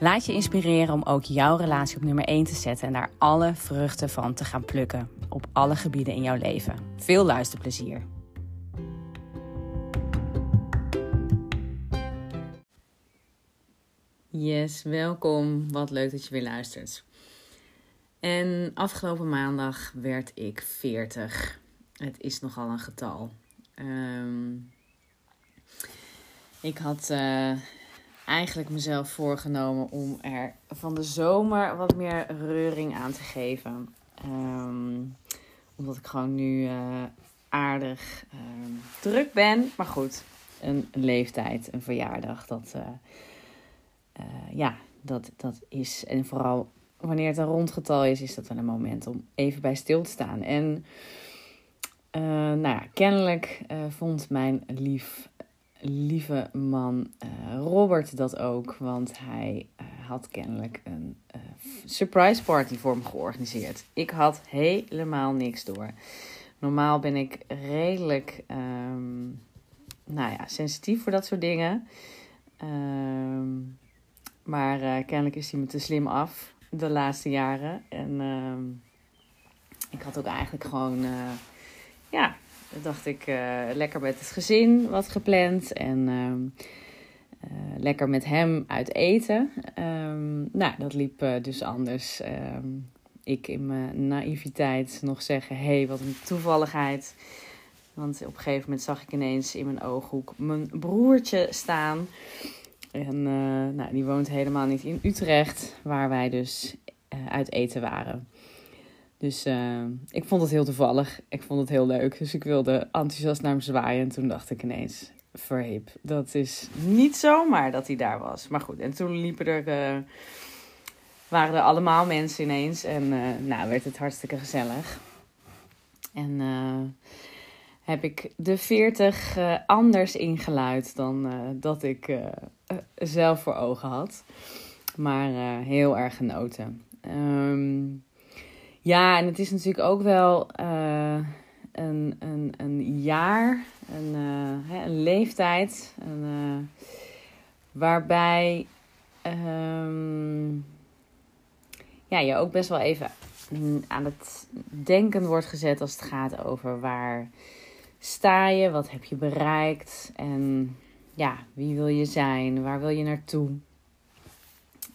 Laat je inspireren om ook jouw relatie op nummer 1 te zetten en daar alle vruchten van te gaan plukken op alle gebieden in jouw leven. Veel luisterplezier. Yes, welkom. Wat leuk dat je weer luistert. En afgelopen maandag werd ik 40. Het is nogal een getal. Um, ik had uh, eigenlijk mezelf voorgenomen om er van de zomer wat meer reuring aan te geven. Um, omdat ik gewoon nu uh, aardig uh, druk ben. Maar goed, een, leeftijd, een verjaardag, dat, uh, ja, dat, dat is. En vooral wanneer het een rondgetal is, is dat wel een moment om even bij stil te staan. En nou ja, kennelijk vond mijn lief lieve man uh, Robert dat ook. Want hij uh, had kennelijk een uh, surprise party voor me georganiseerd. Ik had helemaal niks door. Normaal ben ik redelijk um, nou ja, sensitief voor dat soort dingen. Um, maar kennelijk is hij me te slim af de laatste jaren. En um, ik had ook eigenlijk gewoon ja, dacht ik uh, lekker met het gezin wat gepland. En uh, uh, lekker met hem uit eten. Um, nou, dat liep dus anders. Um, ik in mijn naïviteit nog zeggen: hé, hey, wat een toevalligheid. Want op een gegeven moment zag ik ineens in mijn ooghoek mijn broertje staan. En nou, die woont helemaal niet in Utrecht, waar wij dus uit eten waren. Dus uh, ik vond het heel toevallig. Ik vond het heel leuk. Dus ik wilde enthousiast naar hem zwaaien. En toen dacht ik ineens, verhip. Dat is niet zomaar dat hij daar was. Maar goed, en toen liepen er... Uh, waren er allemaal mensen ineens. En uh, nou, werd het hartstikke gezellig. En heb ik de 40 anders ingeluid dan dat ik zelf voor ogen had. Maar heel erg genoten. Um, ja, en het is natuurlijk ook wel uh, een, een, een jaar, een, uh, hè, een leeftijd, een, uh, waarbij um, ja, je ook best wel even aan het denken wordt gezet als het gaat over waar sta je, wat heb je bereikt en ja, wie wil je zijn, waar wil je naartoe.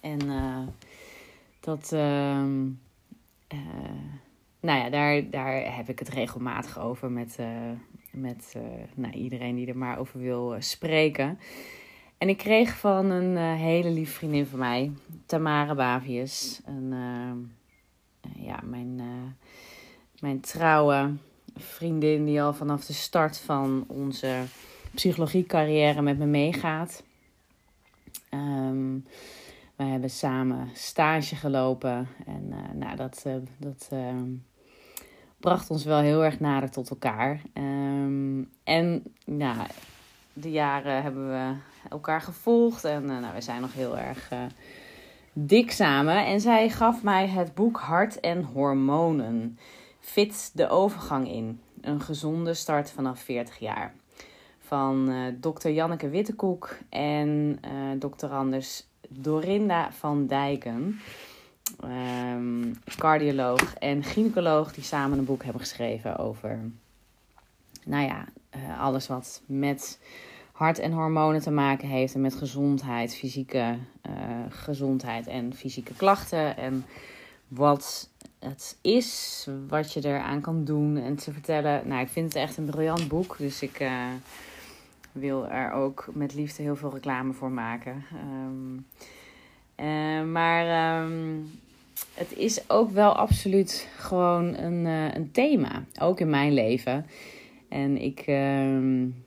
En dat. Uh, uh, nou ja, daar, daar heb ik het regelmatig over met, uh, met uh, nou, iedereen die er maar over wil spreken. En ik kreeg van een hele lieve vriendin van mij, Tamara Bavius, een, ja, mijn, mijn trouwe vriendin die al vanaf de start van onze psychologiecarrière met me meegaat. Um, we hebben samen stage gelopen. En uh, nou, dat, uh, dat uh, bracht ons wel heel erg nader tot elkaar. Um, en nou, de jaren hebben we elkaar gevolgd. En nou, we zijn nog heel erg dik samen. En zij gaf mij het boek Hart en Hormonen. Fit de overgang in. Een gezonde start vanaf 40 jaar. Van dokter Janneke Wittekoek en dokter Anders Dorinda van Dijken. Ehm, cardioloog en gynaecoloog die samen een boek hebben geschreven over, nou ja, eh, alles wat met hart en hormonen te maken heeft en met gezondheid, fysieke uh, gezondheid en fysieke klachten en wat het is, wat je eraan kan doen en te vertellen. Nou, ik vind het echt een briljant boek, dus ik uh, wil er ook met liefde heel veel reclame voor maken. Um, uh, maar um, het is ook wel absoluut gewoon een, uh, een thema, ook in mijn leven. En ik, um,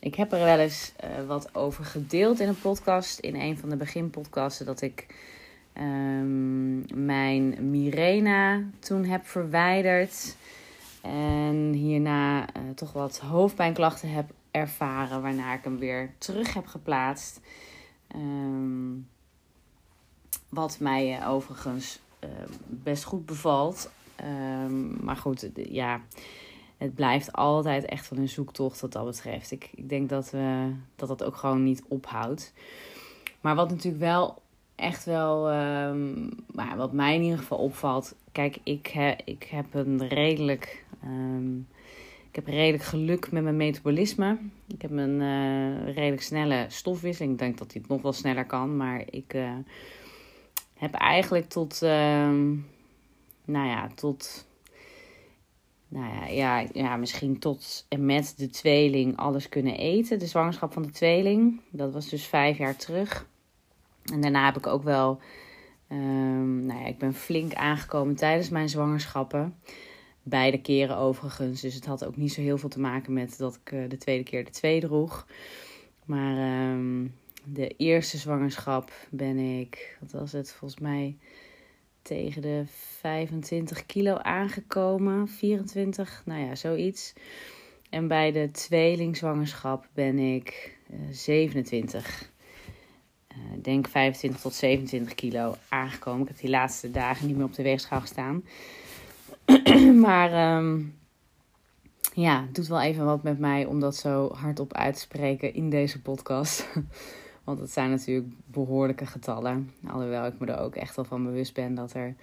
ik heb er wel eens wat over gedeeld in een podcast, in een van de beginpodcasten, dat ik mijn Mirena toen heb verwijderd. En hierna uh, toch wat hoofdpijnklachten heb ervaren, waarna ik hem weer terug heb geplaatst. Um, wat mij uh, overigens uh, best goed bevalt. Um, maar goed, ja, het blijft altijd echt wel een zoektocht wat dat betreft. Ik, ik denk dat, we, dat dat ook gewoon niet ophoudt. Maar wat natuurlijk wel echt wel, um, maar wat mij in ieder geval opvalt. Kijk, ik, he, ik heb een redelijk, um, ik heb redelijk geluk met mijn metabolisme. Ik heb een uh, redelijk snelle stofwisseling. Ik denk dat hij het nog wel sneller kan, maar ik uh, heb eigenlijk tot, um, nou ja, tot, nou ja, ja, ja, misschien tot en met de tweeling alles kunnen eten. De zwangerschap van de tweeling, dat was dus vijf jaar terug. En daarna heb ik ook wel, um, nou ja, ik ben flink aangekomen tijdens mijn zwangerschappen. Beide keren overigens. Dus het had ook niet zo heel veel te maken met dat ik uh, de tweede keer de twee droeg. Maar um, de eerste zwangerschap ben ik, wat was het, volgens mij tegen de 25 kilo aangekomen. 24, nou ja, zoiets. En bij de tweelingzwangerschap ben ik uh, 27 uh, denk 25 tot 27 kilo aangekomen. Ik heb die laatste dagen niet meer op de weegschaal gestaan. maar um, ja, het doet wel even wat met mij om dat zo hardop uit te spreken in deze podcast. Want het zijn natuurlijk behoorlijke getallen. Alhoewel ik me er ook echt wel van bewust ben dat er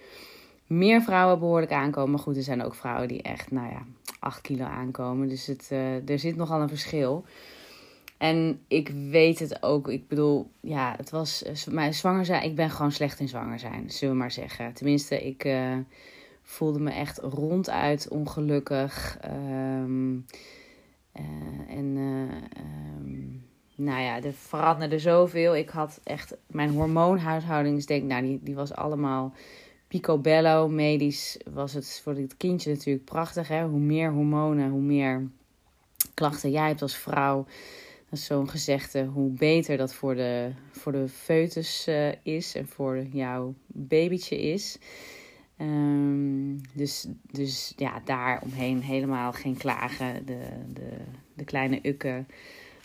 meer vrouwen behoorlijk aankomen. Maar goed, er zijn ook vrouwen die echt, nou ja, 8 kilo aankomen. Dus het, uh, er zit nogal een verschil. En ik weet het ook. Ik bedoel, ja, het was mijn zwanger zijn. Ik ben gewoon slecht in zwanger zijn, zullen we maar zeggen. Tenminste, ik uh, voelde me echt ronduit ongelukkig. Um, uh, en uh, um, nou ja, er veranderde zoveel. Ik had echt mijn hormoonhuishouding, denk nou, die, die was allemaal picobello. Medisch was het voor dit kindje natuurlijk prachtig. Hè? Hoe meer hormonen, hoe meer klachten jij hebt als vrouw. Dat is zo'n gezegde, hoe beter dat voor de, voor de foetus uh, is en voor jouw babytje is. Um, dus, dus ja, daar omheen helemaal geen klagen. De, de, de kleine ukken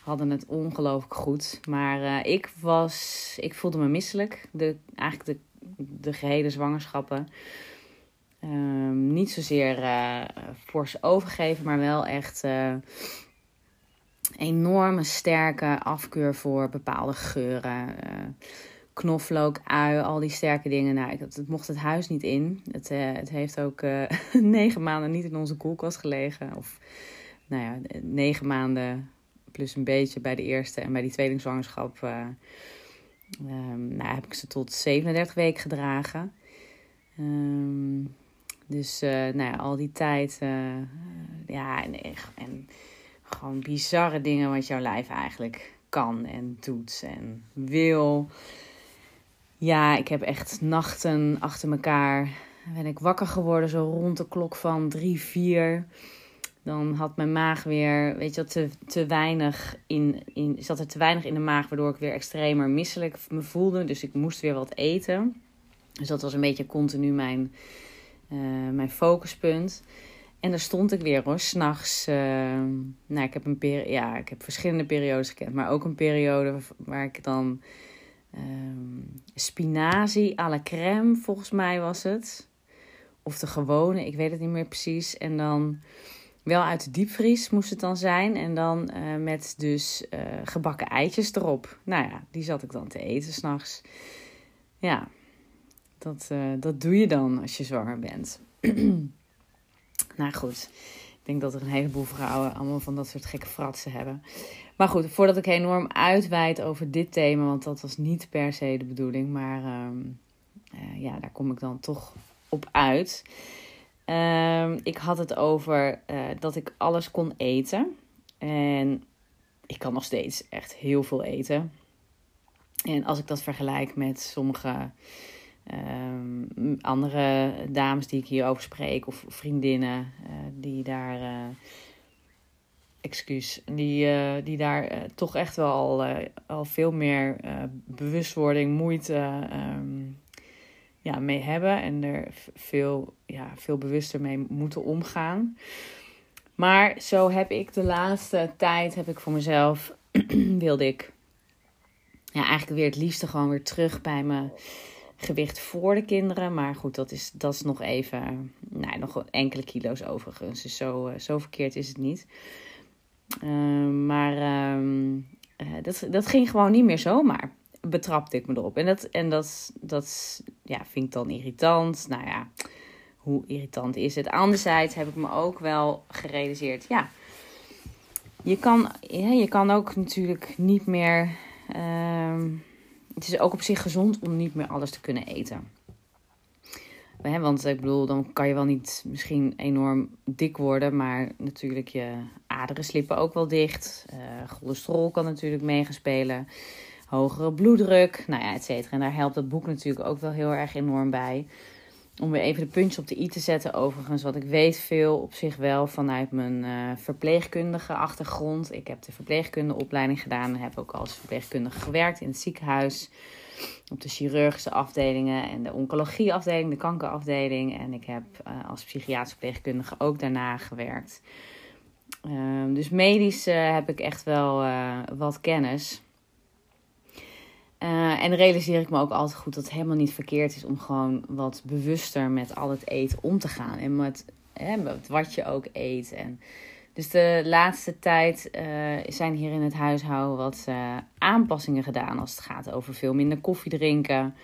hadden het ongelooflijk goed. Maar uh, ik was, ik voelde me misselijk. De, eigenlijk de, de gehele zwangerschappen. Um, niet zozeer uh, fors overgeven, maar wel echt enorme sterke afkeur voor bepaalde geuren. Knoflook, ui, al die sterke dingen. Nou, het, het mocht het huis niet in. Het, uh, het heeft ook uh, negen maanden niet in onze koelkast gelegen. Of nou ja, negen maanden plus een beetje bij de eerste en bij die tweelingzwangerschap. Um, nou, heb ik ze tot 37 weken gedragen. Um, dus nou ja, al die tijd. ja, en, en gewoon bizarre dingen wat jouw lijf eigenlijk kan en doet en wil. Ja, ik heb echt nachten achter elkaar. Ben ik wakker geworden, zo rond de klok van drie, vier. Dan had mijn maag weer, weet je te, te weinig in, in. Zat er te weinig in de maag, waardoor ik weer extremer misselijk me voelde. Dus ik moest weer wat eten. Dus dat was een beetje continu mijn, uh, mijn focuspunt. En daar stond ik weer hoor, s'nachts. Uh, nou, ik heb, een ja, ik heb verschillende periodes gekend, maar ook een periode waar ik dan um, spinazie à la crème, volgens mij was het. Of de gewone, ik weet het niet meer precies. En dan Wel uit de diepvries moest het dan zijn. En dan uh, met dus uh, gebakken eitjes erop. Nou ja, die zat ik dan te eten s'nachts. Ja, dat, uh, dat doe je dan als je zwanger bent. nou goed, ik denk dat er een heleboel vrouwen allemaal van dat soort gekke fratsen hebben. Maar goed, voordat ik enorm uitweid over dit thema, want dat was niet per se de bedoeling. Maar um, ja, daar kom ik dan toch op uit. Um, ik had het over uh, dat ik alles kon eten. En ik kan nog steeds echt heel veel eten. En als ik dat vergelijk met sommige um, andere dames die ik hierover spreek, of vriendinnen uh, die daar. Excuus, die, die daar toch echt wel al, al veel meer bewustwording, moeite um, ja, mee hebben en er veel, ja, veel bewuster mee moeten omgaan. Maar zo heb ik de laatste tijd, heb ik voor mezelf, wilde ik ja, eigenlijk weer het liefste gewoon weer terug bij mijn gewicht voor de kinderen. Maar goed, dat is, dat is nog even, nou, nog enkele kilo's overigens. Dus zo, zo verkeerd is het niet. Uh, maar uh, dat, dat ging gewoon niet meer zomaar betrapte ik me erop. En dat, en dat, dat ja, vind ik dan irritant. Nou ja, hoe irritant is het? Anderzijds heb ik me ook wel gerealiseerd, ja, je kan, ja, je kan ook natuurlijk niet meer. Uh, het is ook op zich gezond om niet meer alles te kunnen eten. want ik bedoel, dan kan je wel niet misschien enorm dik worden, maar natuurlijk je aderen slippen ook wel dicht. Uh, cholesterol kan natuurlijk meegespeeld hogere bloeddruk, nou ja, et cetera. En daar helpt dat boek natuurlijk ook wel heel erg enorm bij. Om weer even de puntjes op de i te zetten, overigens. Wat ik weet veel op zich wel vanuit mijn uh, verpleegkundige achtergrond. Ik heb de verpleegkundeopleiding gedaan heb ook als verpleegkundige gewerkt in het ziekenhuis. Op de chirurgische afdelingen en de oncologieafdeling, de kankerafdeling. En ik heb uh, als psychiatrisch verpleegkundige ook daarna gewerkt. Uh, dus medisch uh, heb ik echt wel wat kennis. Uh, en realiseer ik me ook altijd goed dat het helemaal niet verkeerd is om gewoon wat bewuster met al het eten om te gaan. En met, hè, wat je ook eet. En dus de laatste tijd zijn hier in het huishouden wat aanpassingen gedaan als het gaat over veel minder koffie drinken.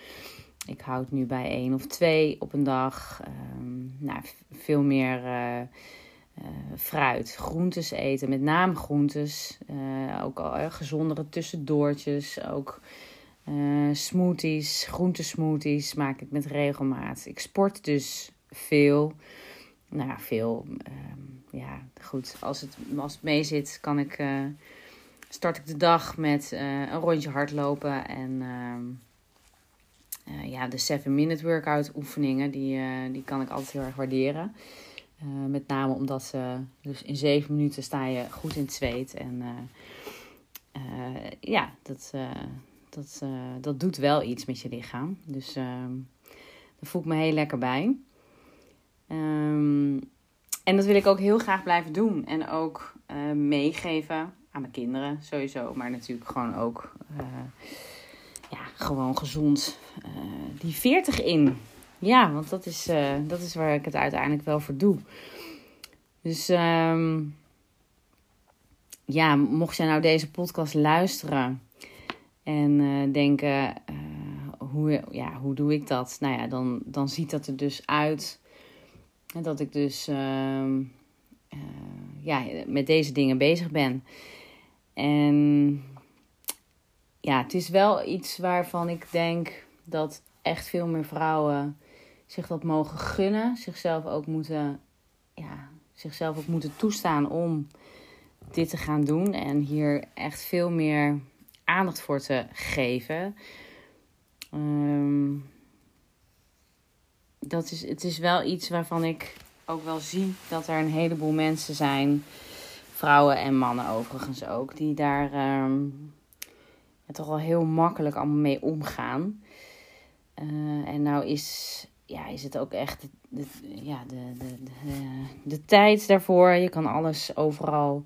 Ik houd nu bij één of twee op een dag. Um, nou, veel meer fruit, groentes eten, met name groentes. ook al gezondere tussendoortjes. Ook uh, smoothies, groentesmoothies maak ik met regelmaat. Ik sport dus veel. Nou ja, veel. Uh, ja, goed. Als het, als het mee zit, kan ik, start ik de dag met een rondje hardlopen. En ehm, ja, de 7-minute workout oefeningen, die, die kan ik altijd heel erg waarderen. Met name omdat ze dus in 7 minuten sta je goed in het zweet. En ja, dat dat, dat doet wel iets met je lichaam. Dus uh, daar voel ik me heel lekker bij. Um, en dat wil ik ook heel graag blijven doen. En ook meegeven aan mijn kinderen sowieso. Maar natuurlijk gewoon ook ja, gewoon gezond die 40 in. Ja, want dat is, dat is waar ik het uiteindelijk wel voor doe. Dus um, ja, mocht jij nou deze podcast luisteren en uh, denken, uh, hoe, ja, hoe doe ik dat? Nou ja, dan, dan ziet dat er dus uit dat ik dus uh, ja, met deze dingen bezig ben. En ja, het is wel iets waarvan ik denk dat echt veel meer vrouwen zich dat mogen gunnen. Zichzelf ook moeten, ja, zichzelf ook moeten toestaan om dit te gaan doen. En hier echt veel meer aandacht voor te geven. Um, dat is, het is wel iets waarvan ik ook wel zie dat er een heleboel mensen zijn, vrouwen en mannen overigens ook, die daar um, toch wel heel makkelijk allemaal mee omgaan. Uh, en nou is, ja, is het ook echt de, ja, de, de, de, de tijd daarvoor. Je kan alles overal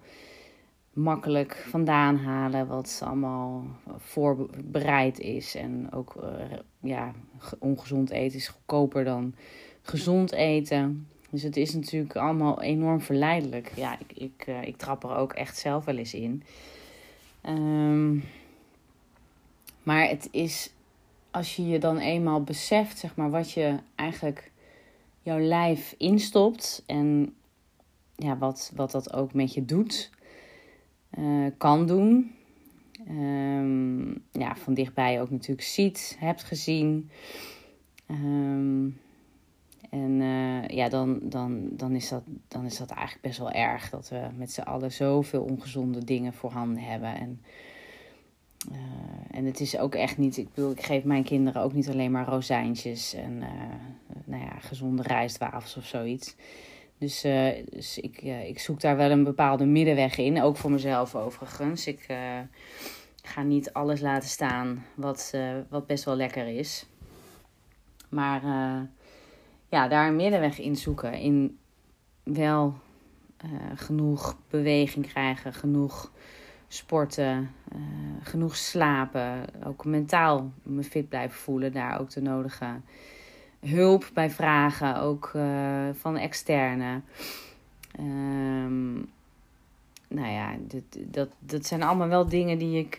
makkelijk vandaan halen, wat allemaal voorbereid is. En ook uh, ja, ongezond eten is goedkoper dan gezond eten. Dus het is natuurlijk allemaal enorm verleidelijk. Ja, ik, ik, uh, ik trap er ook echt zelf wel eens in. Um, maar het is, als je je dan eenmaal beseft, zeg maar, wat je eigenlijk jouw lijf instopt en ja, wat, wat dat ook met je doet, uh, kan doen. Um, ja, van dichtbij ook natuurlijk ziet, hebt gezien. Um, en uh, ja, dan, dan, dan, is dat, dan is dat eigenlijk best wel erg dat we met z'n allen zoveel ongezonde dingen voorhanden hebben. En, uh, en het is ook echt niet, ik bedoel, ik geef mijn kinderen ook niet alleen maar rozijntjes en uh, nou ja, gezonde rijstwafels of zoiets. Dus, dus ik, ik zoek daar wel een bepaalde middenweg in, ook voor mezelf overigens. Ik ga niet alles laten staan wat, wat best wel lekker is. Maar ja, daar een middenweg in zoeken. In wel genoeg beweging krijgen, genoeg sporten, uh, genoeg slapen. Ook mentaal me fit blijven voelen. Daar ook de nodige hulp bij vragen, ook uh, van externe. Um, nou ja, dit, dat, dat zijn allemaal wel dingen die ik,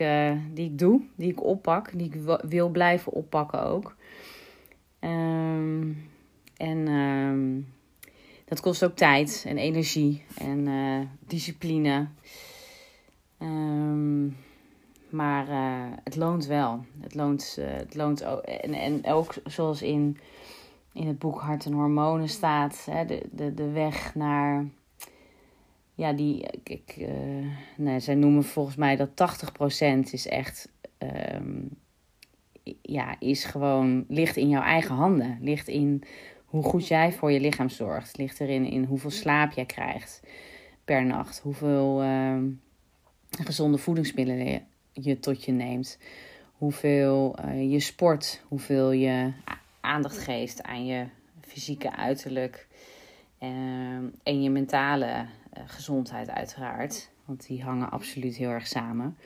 die ik doe, die ik oppak, die ik wil blijven oppakken ook. Um, en uh, dat kost ook tijd en energie en discipline. Um, maar uh, het loont wel. Het loont, uh, het loont ook. En, en ook zoals in, in het boek Hart en Hormonen staat, hè, de, de, de weg naar. Ja, die. Ik, nee, zij noemen volgens mij dat 80% is echt. Um, ja, is gewoon. ligt in jouw eigen handen. Ligt in hoe goed jij voor je lichaam zorgt. Ligt erin in hoeveel slaap jij krijgt per nacht. Hoeveel uh, gezonde voedingsmiddelen je, tot je neemt. Hoeveel uh, je sport. Hoeveel je aandacht geeft aan je fysieke uiterlijk. Uh, en je mentale uh, gezondheid uiteraard. Want die hangen absoluut heel erg samen.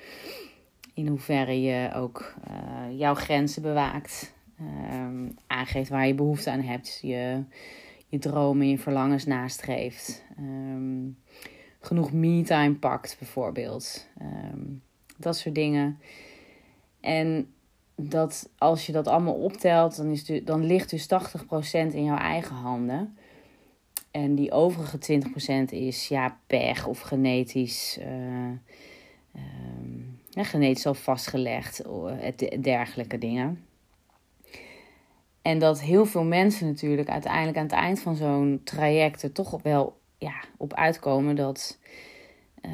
In hoeverre je ook uh, jouw grenzen bewaakt. Um, aangeeft waar je behoefte aan hebt. Je, je dromen, je verlangens nastreeft. Um, genoeg me-time pakt, bijvoorbeeld. Um, dat soort dingen. En dat als je dat allemaal optelt, dan, is dan ligt dus 80% in jouw eigen handen. En die overige 20% is ja, pech of genetisch. Um, ja, genetisch al vastgelegd, dergelijke dingen. En dat heel veel mensen natuurlijk uiteindelijk aan het eind van zo'n traject toch wel ja, op uitkomen dat uh,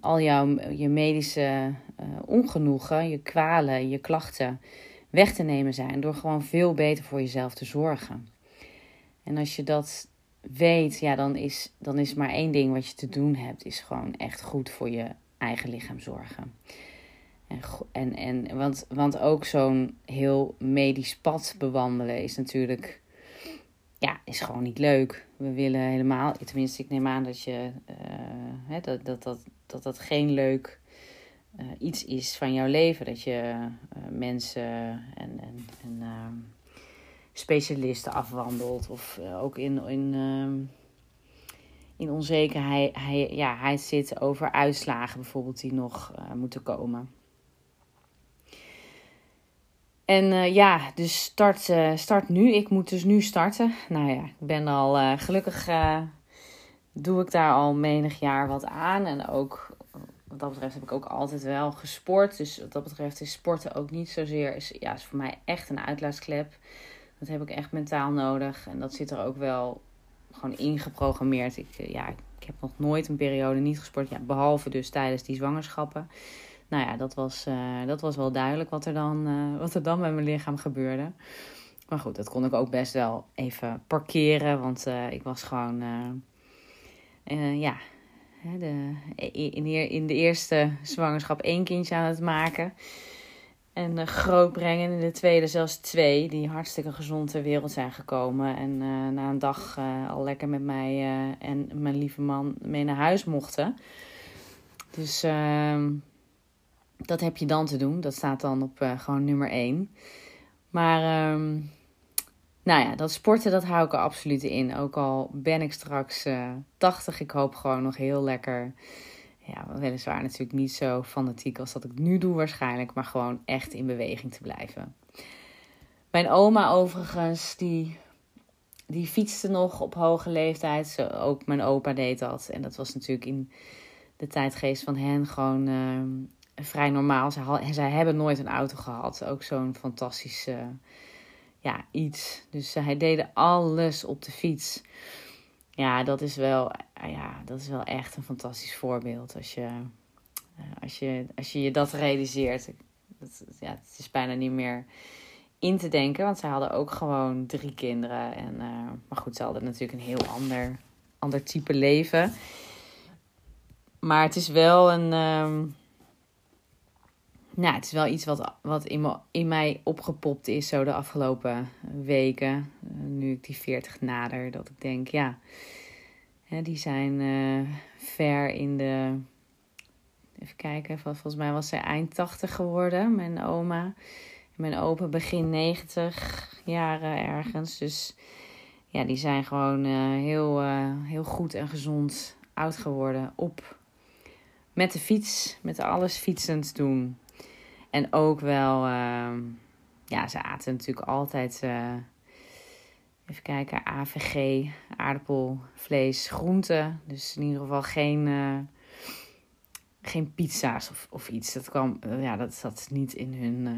al jouw je medische uh, ongenoegen, je kwalen, je klachten weg te nemen zijn door gewoon veel beter voor jezelf te zorgen. En als je dat weet, ja, dan is, dan is maar één ding wat je te doen hebt, is gewoon echt goed voor je eigen lichaam zorgen. En, en, en, want, want ook zo'n heel medisch pad bewandelen is natuurlijk, ja, is gewoon niet leuk. We willen helemaal, tenminste, ik neem aan dat je, uh, hè, dat, dat, dat, dat dat geen leuk uh, iets is van jouw leven. Dat je uh, mensen en, en, en ehm, specialisten afwandelt of ook in, in, ehm, in onzekerheid ja, hij zit over uitslagen bijvoorbeeld die nog moeten komen. En uh, ja, dus start, uh, start nu. Ik moet dus nu starten. Nou ja, ik ben al uh, gelukkig doe ik daar al menig jaar wat aan. En ook wat dat betreft heb ik ook altijd wel gesport. Dus wat dat betreft is sporten ook niet zozeer. Is, ja, is voor mij echt een uitlaatsklep. Dat heb ik echt mentaal nodig. En dat zit er ook wel gewoon ingeprogrammeerd. Ik, ja, ik heb nog nooit een periode niet gesport. Ja, behalve dus tijdens die zwangerschappen nou ja, dat was, uh, dat was wel duidelijk wat er, dan, uh, wat er dan met mijn lichaam gebeurde. Maar goed, dat kon ik ook best wel even parkeren. Want uh, ik was gewoon, ja, de, in, de, in de eerste zwangerschap één kindje aan het maken. En grootbrengen. In de tweede zelfs twee, die hartstikke gezond ter wereld zijn gekomen. En na een dag al lekker met mij en mijn lieve man mee naar huis mochten. Dus ehm, dat heb je dan te doen. Dat staat dan op uh, gewoon nummer 1. Maar um, nou ja, dat sporten, dat hou ik er absoluut in. Ook al ben ik straks uh, eh, 80. Ik hoop gewoon nog heel lekker. Ja, weliswaar natuurlijk niet zo fanatiek als dat ik nu doe waarschijnlijk. Maar gewoon echt in beweging te blijven. Mijn oma overigens, die, die fietste nog op hoge leeftijd. Zo, ook mijn opa deed dat. En dat was natuurlijk in de tijdgeest van hen gewoon uh, vrij normaal. Zij, zij hebben nooit een auto gehad. Ook zo'n fantastische ja, iets. Dus hij deed alles op de fiets. Ja, dat is wel, ja, dat is wel echt een fantastisch voorbeeld. Als je, eh, als je, als je, je dat realiseert. Dat, ja, het is bijna niet meer in te denken. Want zij hadden ook gewoon drie kinderen. En, uh, maar goed, ze hadden natuurlijk een heel ander, ander type leven. Maar het is wel een. Um, nou, het is wel iets wat, wat in, in mij opgepopt is zo de afgelopen weken. Uh, nu ik die 40 nader. Dat ik denk, ja, hè, die zijn uh, ver in de. Even kijken, volgens mij was zij eind 80 geworden, mijn oma. Mijn opa begin 90 jaren ergens. Dus ja, die zijn gewoon uh, heel, heel goed en gezond oud geworden. Op met de fiets, met alles fietsend doen. En ook wel, uh, ja, ze aten natuurlijk altijd, uh, even kijken, AVG, aardappel, vlees, groenten. Dus in ieder geval geen, uh, geen pizza's of, of iets. Dat kwam, ja, dat zat niet in hun,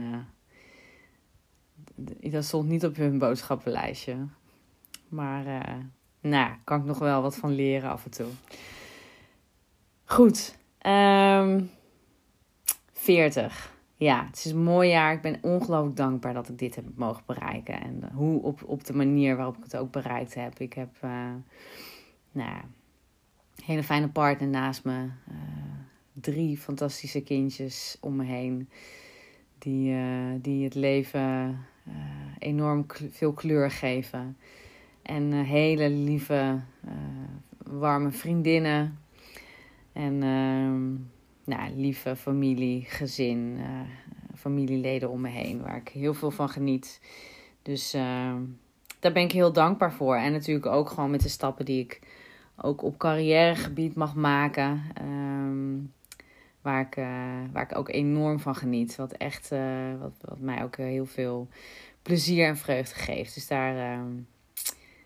dat stond niet op hun boodschappenlijstje. Maar, nou, kan ik nog wel wat van leren af en toe. Goed, um, 40 ja, het is een mooi jaar. Ik ben ongelooflijk dankbaar dat ik dit heb mogen bereiken. En hoe op, op de manier waarop ik het ook bereikt heb. Ik heb uh, nou, een hele fijne partner naast me. Uh, drie fantastische kindjes om me heen. Die, uh, die het leven enorm veel kleur geven. En hele lieve, warme vriendinnen. En ehm, nou, lieve familie, gezin, uh, familieleden om me heen, waar ik heel veel van geniet. Dus uh, daar ben ik heel dankbaar voor. En natuurlijk ook gewoon met de stappen die ik ook op carrièregebied mag maken. Um, waar, ik, uh, waar ik ook enorm van geniet. Wat echt, wat, wat mij ook heel veel plezier en vreugde geeft. Dus daar ehm,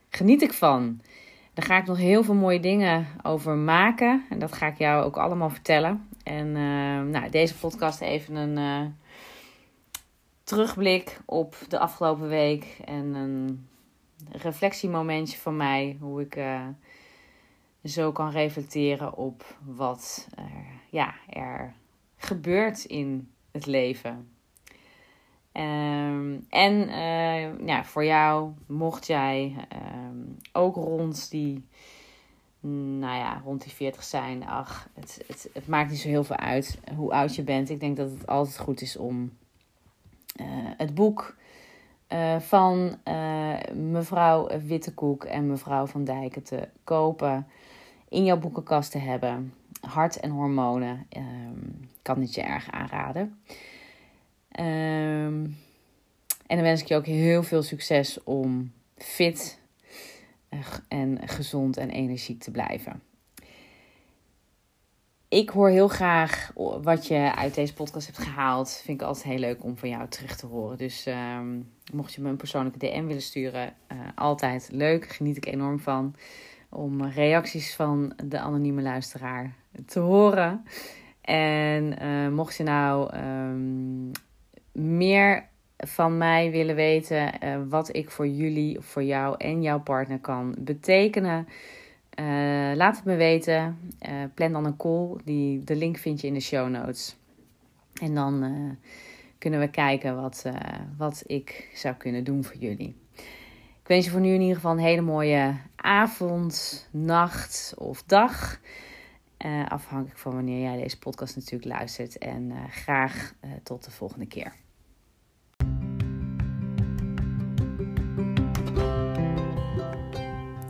geniet ik van. Daar ga ik nog heel veel mooie dingen over maken. En dat ga ik jou ook allemaal vertellen. En uh, nou, deze podcast even een uh, terugblik op de afgelopen week. En een reflectiemomentje van mij. Hoe ik uh, zo kan reflecteren op wat ja, er gebeurt in het leven. Um, en ja, voor jou, mocht jij um, ook rond die nou ja, rond die 40 zijn. Ach, het, het, het maakt niet zo heel veel uit hoe oud je bent. Ik denk dat het altijd goed is om uh, het boek uh, van mevrouw Wittekoek en mevrouw Van Dijken te kopen. In jouw boekenkast te hebben. Hart en hormonen. Um, kan het je erg aanraden. Um, en dan wens ik je ook heel veel succes om fit en gezond en energiek te blijven. Ik hoor heel graag wat je uit deze podcast hebt gehaald. Vind ik altijd heel leuk om van jou terug te horen. Dus ehm, mocht je me een persoonlijke DM willen sturen, uh, altijd leuk. Geniet ik enorm van. Om reacties van de anonieme luisteraar te horen. En uh, mocht je nou um, meer van mij willen weten uh, wat ik voor jullie, voor jou en jouw partner kan betekenen. Uh, laat het me weten. Uh, plan dan een call. Die, de link vind je in de show notes. En dan kunnen we kijken wat, wat ik zou kunnen doen voor jullie. Ik wens je voor nu in ieder geval een hele mooie avond, nacht of dag. afhankelijk van wanneer jij deze podcast natuurlijk luistert. En graag tot de volgende keer.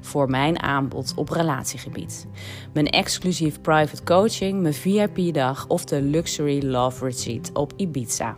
voor mijn aanbod op relatiegebied. Mijn exclusief private coaching, mijn VIP-dag of de Luxury Love Retreat op Ibiza.